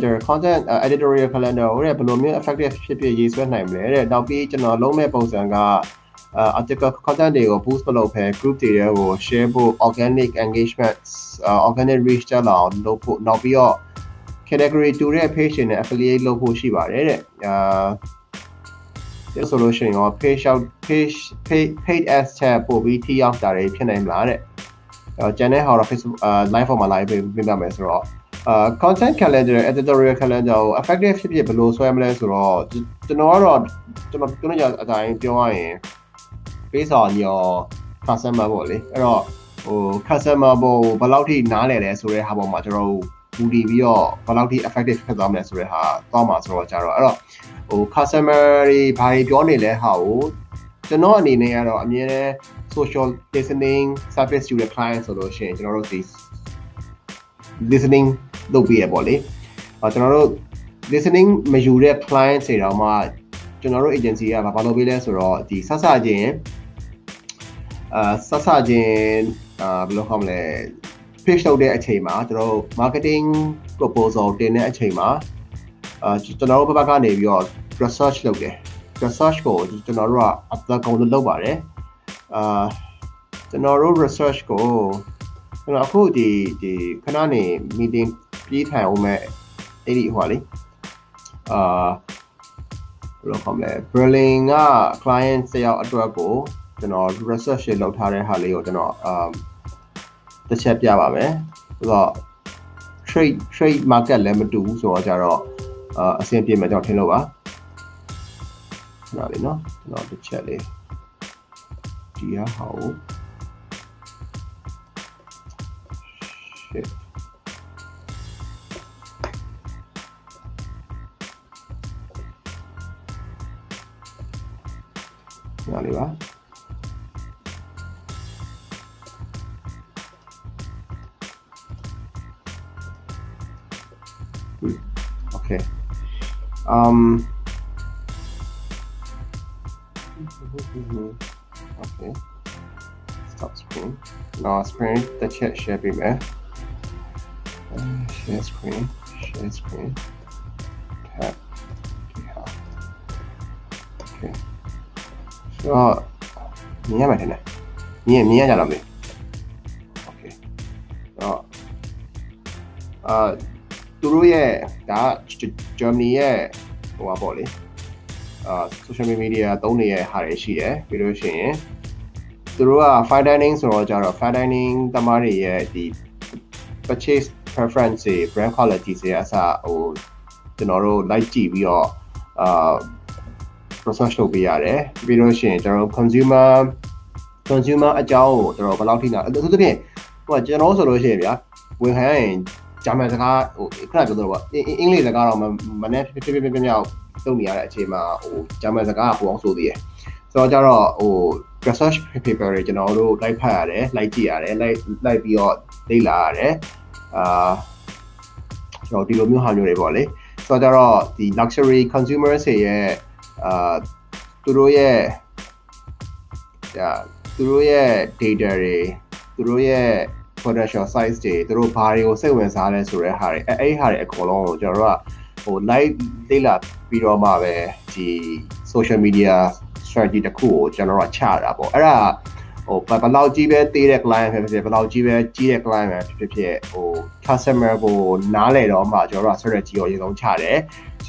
calendar content uh, editorial calendar ဟိုတဲ့ဘယ်လိုမျိုး effective ဖြစ်ဖြစ်ရေးဆွဲနိုင်မလဲတဲ့နောက်ပြီးကျွန်တော်လုံးမဲ့ပုံစံက uh, article content တွေကို boost မလုပ်ဘဲ group တွေကို share ဖို့ organic engagement uh, organic reach တက်လာအောင်လုပ်ဖို့နောက်ပြီးတော့ category 2တဲ့ page တွေနဲ့ affiliate လုပ်ဖို့ရှိပါတယ်တဲ့အာဒီဆိုလို့ရှိရင်ရော page out page page paid ads ထက်ပို့ပြီးထိရောက်တာတွေဖြစ်နိုင်မလားတဲ့အဲကျန်တဲ့ဟာတော့ Facebook live ပေါ်မှာ live ပြင်ပြမယ်ဆိုတော့ အာ content calendar editorial calendar ကို effective ဖြစ်ဖြစ်ဘယ်လိုဆွဲမလဲဆိုတော့ကျွန်တော်ကတော့ကျွန်တော်ပြောနေကြအတိုင်းပြောရရင် based on your customer ပေါ့လေအဲ့တော့ဟို customer ပေါ်ဘယ်လောက်ထိနားလည်လဲဆိုတဲ့ဟာပေါ်မှာကျွန်တော်တို့မူတည်ပြီးတော့ဘယ်လောက်ထိ effective ဖြစ်သွားမလဲဆိုတဲ့ဟာသွားမှာဆိုတော့ကြတော့အဲ့တော့ဟို customer တွေဘာတွေပြောနေလဲဟာကိုကျွန်တော်အနေနဲ့ကတော့အမြဲတမ်း social listening service ယူတဲ့ client ဆိုလို့ရှိရင်ကျွန်တော်တို့ဒီ listening လုပ်ပြရပေါ့လေအဲကျွန်တော်တို့ listening မယူတဲ့ client တွေတော့မှကျွန်တော်တို့ agency ကဘာလုပ်ပေးလဲဆိုတော့ဒီဆက်ဆချင်းအာဆက်ဆချင်းအာဘယ်လိုခေါ်မလဲ pitch လုပ်တဲ့အချိန်မှာကျွန်တော်တို့ marketing proposal တင်တဲ့အချိန်မှာအာကျွန်တော်တို့ဘက်ကနေပြီးတော့ research လုပ်တယ် research ကိုကျွန်တော်တို့ကအသက်ကုန်လို့လုပ်ပါတယ်အာကျွန်တော်တို့ research ကိုကျွန်တော်အခုဒီဒီခဏနေ meeting ပြေးထိုင်အောင်မဲ့အဲ့ဒီဟိုလေအာဘယ်လိုခေါ်မလဲ Berlin က client တယောက်အတွက်ကိုကျွန်တော် research လုပ်ထားတဲ့ဟာလေးကိုကျွန်တော်အာတစ်ချက်ပြပါမယ်ဆိုတော့ trade trade market လည်းမတူဘူးဆိုတော့ကြတော့အာအဆင်ပြေမှာကျွန်တော်ထင်လို့ပါခဏလေးနော်ကျွန်တော်တစ်ချက်လေးဒီဟာဟော shit Okay. Um, okay. Stop screen. No, screen. The chat share bit. eh? Uh, share screen. Share screen. So. မြင်ရမှာထင်တယ်မြင်မြင်ရကြလားမသိ Okay တော့အာသူတို့ရဲ့ဒါဂျာမနီရဲ့ဟိုပါပေါ့လေအာ social media သုံးနေတဲ့ဟာတွေရှိတယ်ပြီးလို့ရှိရင်သူတို့က fine dining ဆိုတော့ကြတော့ fine dining တမားတွေရဲ့ဒီ purchase preference တွေ brand quality တွေအစားဟိုကျွန်တော်တို့ like ကြည့်ပြီးတော့အာ research လုပ်ပေးရတယ်ပြီးလို့ရှိရင်ကျွန်တော်တို့ consumer consumer အကြောင်းကိုကျွန်တော်ဘယ်လောက်ထိနာသူတို့ဖြင့်ဟိုကျွန်တော်ဆိုလို့ရှိရင်ဗျာဝင်ခံရရင်ဂျာမန်စကားဟိုခဏပြောတော့ပေါ့အင်္ဂလိပ်စကားတော့မနဲ့ဖြစ်ဖြစ်ဖြစ်ဖြစ်မြောက်လုပ်နေရတဲ့အချိန်မှာဟိုဂျာမန်စကားကပိုအောင်ဆိုသေးတယ်ဆိုတော့ကြတော့ဟို research paper တွေကျွန်တော်တို့လိုက်ဖတ်ရတယ်လိုက်ကြည့်ရတယ်လိုက်လိုက်ပြီးတော့လေ့လာရတယ်အာကျွန်တော်ဒီလိုမျိုးဟာမျိုးတွေပေါ့လေဆိုတော့ကြတော့ဒီ luxury consumers တွေရဲ့ အာသူတို့ရဲ့ဒါသူတို့ရဲ့ data တွေသူတို့ရဲ့ potential size တွေသူတို့ဘာတွေကိုစိတ်ဝင်စားလဲဆိုတဲ့ဟာတွေအဲအဲ့ဟာတွေအကုန်လုံးကိုကျွန်တော်တို့ကဟို live လေ့လာပြီးတော့မှပဲဒီ social media strategy တစ်ခုကိုကျွန်တော်တို့ကချတာပေါ့အဲ့ဒါဟိုဘယ်လောက်ကြီးပဲသေးတဲ့ client ဖြစ်ဖြစ်ဘယ်လောက်ကြီးပဲကြီးတဲ့ client ဖြစ်ဖြစ်ဟို customer ကိုနားလည်တော့မှကျွန်တော်တို့က strategy ကိုအရင်ဆုံးချတယ်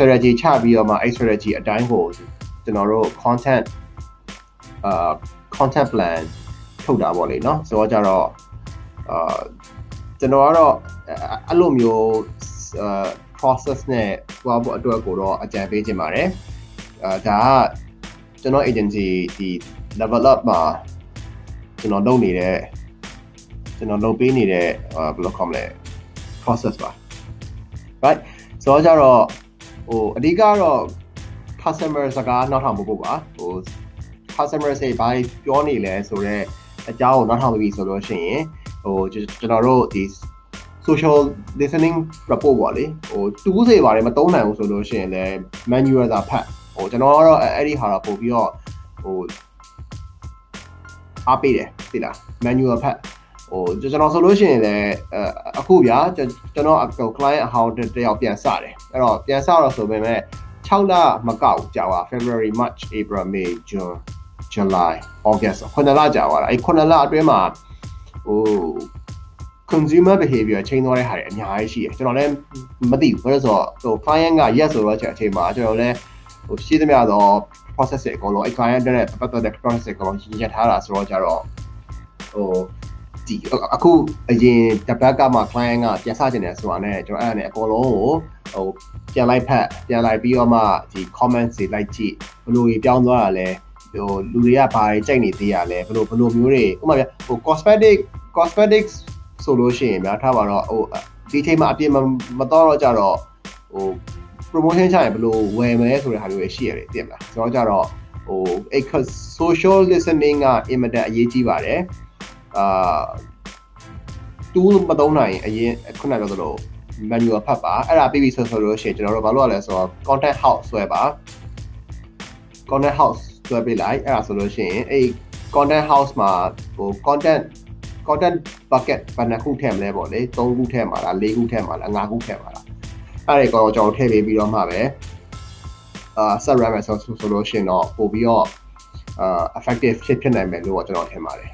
strategy ချပြီးတော့မှအဲ့ strategy အတိုင်းကိုကျွန်တော်တို့ content အာ content plan ထုတ်တာပေါ့လေเนาะဆိုတော့ကြတော့အာကျွန်တော်ကတော့အဲ့လိုမျိုးအာ process နဲ့သွားဖို့အတွက်ကိုတော့အကြံပေးခြင်းပါတယ်အာဒါကကျွန်တော် agency ဒီ level up မှာကျွန်တော်လုပ်နေတဲ့ကျွန်တော်လုပ်ပေးနေတဲ့ဘယ်လိုခေါ်မလဲ process ပါ right ဆိုတော့ကြတော့ ဟိုအဓိကတော့ customer စကားနောက်ထောင်ဖို့ပါဟို customer တွေဘာပြောနေလဲဆိုတော့အကြောင်းကိုနောက်ထောင်ပြီးဆိုလို့ရှိရင်ဟိုကျွန်တော်တို့ဒီ social listening report ပေါ့လေဟိုတူးစေပါတယ်မသုံးနိုင်ဘူးဆိုလို့ရှိရင်လည်း manual သာဖတ်ဟိုကျွန်တော်ကတော့အဲ့ဒီဟာတော့ပို့ပြီးတော့ဟိုအားပေးတယ်သိလား manual ဖတ် ဟဟိုကျွန်တော်ဆိုလို့ရှိရင်လည်းအခုဗျာကျွန်တော်ဟို client အဟောင်းတယောက်ပြန်စတယ်အဲ့တော့ပြန်စတော့ဆိုပေမဲ့6လမကောက်ကြာပါ February March April May June July August ခုနှစ်လကြာသွားတာအဲ့ခုနှစ်လအတွင်းမှာဟို consumer behavior change သွားတဲ့ဟာတွေအများကြီးရှိတယ်ကျွန်တော်လည်းမသိဘူးဘာလို့ဆိုတော့ဟို client က yes ဆိုတော့ချက်အချိန်မှာကျွန်တော်လည်းဟိုရှိသမျှတော့ process တွေအကုန်လုံးအဲ့ client တဲ့ပတ်သက်တဲ့ process တွေအကုန်လုံးရထားတာဆိုတော့ကြတော့ဟို ဒီအခုအရင်တပတ်ကမှ client ကပြန်စကျင်တယ်ဆိုတာနဲ့ကျွန်တော်အဲ့ဒါနဲ့အကုန်လုံးကိုဟိုပြန်လိုက်ဖက်ပြန်လိုက်ပြီးတော့မှဒီ comments တွေလိုက်ကြည့်ဘယ်လိုကြီးပြောင်းသွားတာလဲဟိုလူတွေကဘာတွေကြိုက်နေသေးရလဲဘယ်လိုဘယ်လိုမျိုးတွေဥပမာပြဟို cosmetic cosmetics ဆိုလို့ရှိရင်များထားပါတော့ဟိုဒီချိန်မှာအပြည့်မတော့တော့ကြတော့ဟို promotion ချရင်ဘယ်လိုဝယ်မလဲဆိုတဲ့ဟာမျိုးတွေရှိရတယ်သိမလားကျွန်တော်ကြတော့ဟိုအဲ့ social listening ကအင်မတန်အရေးကြီးပါတယ် အာတူးမသုံးနိုင်အရင်ခုနကပြောသလို manual ဖတ်ပါအဲ့ဒါပြီးပြီဆိုဆိုလို့ရှိရင်ကျွန်တော်တို့ဘာလုပ်ရလဲဆိုတော့ content house ဆွဲပါ content house ဆွဲပေးလိုက်အဲ့ဒါဆိုလို့ရှိရင်အဲ့ content house မှာဟို content content bucket ဘယ်နှခုထည့်မလဲပေါ့လေ3ခုထည့်မှာလား4ခုထည့်မှာလား5ခုထည့်မှာလားအဲ့ဒီကတော့ကျွန်တော်ထည့်ပေးပြီးတော့မှပဲအာ set RAM ဆိုဆိုလို့ရှိရင်တော့ပို့ပြီးတော့အာ effective ဖြစ်ဖြစ်နိုင်မယ်လို့ကျွန်တော်ထင်ပါတယ်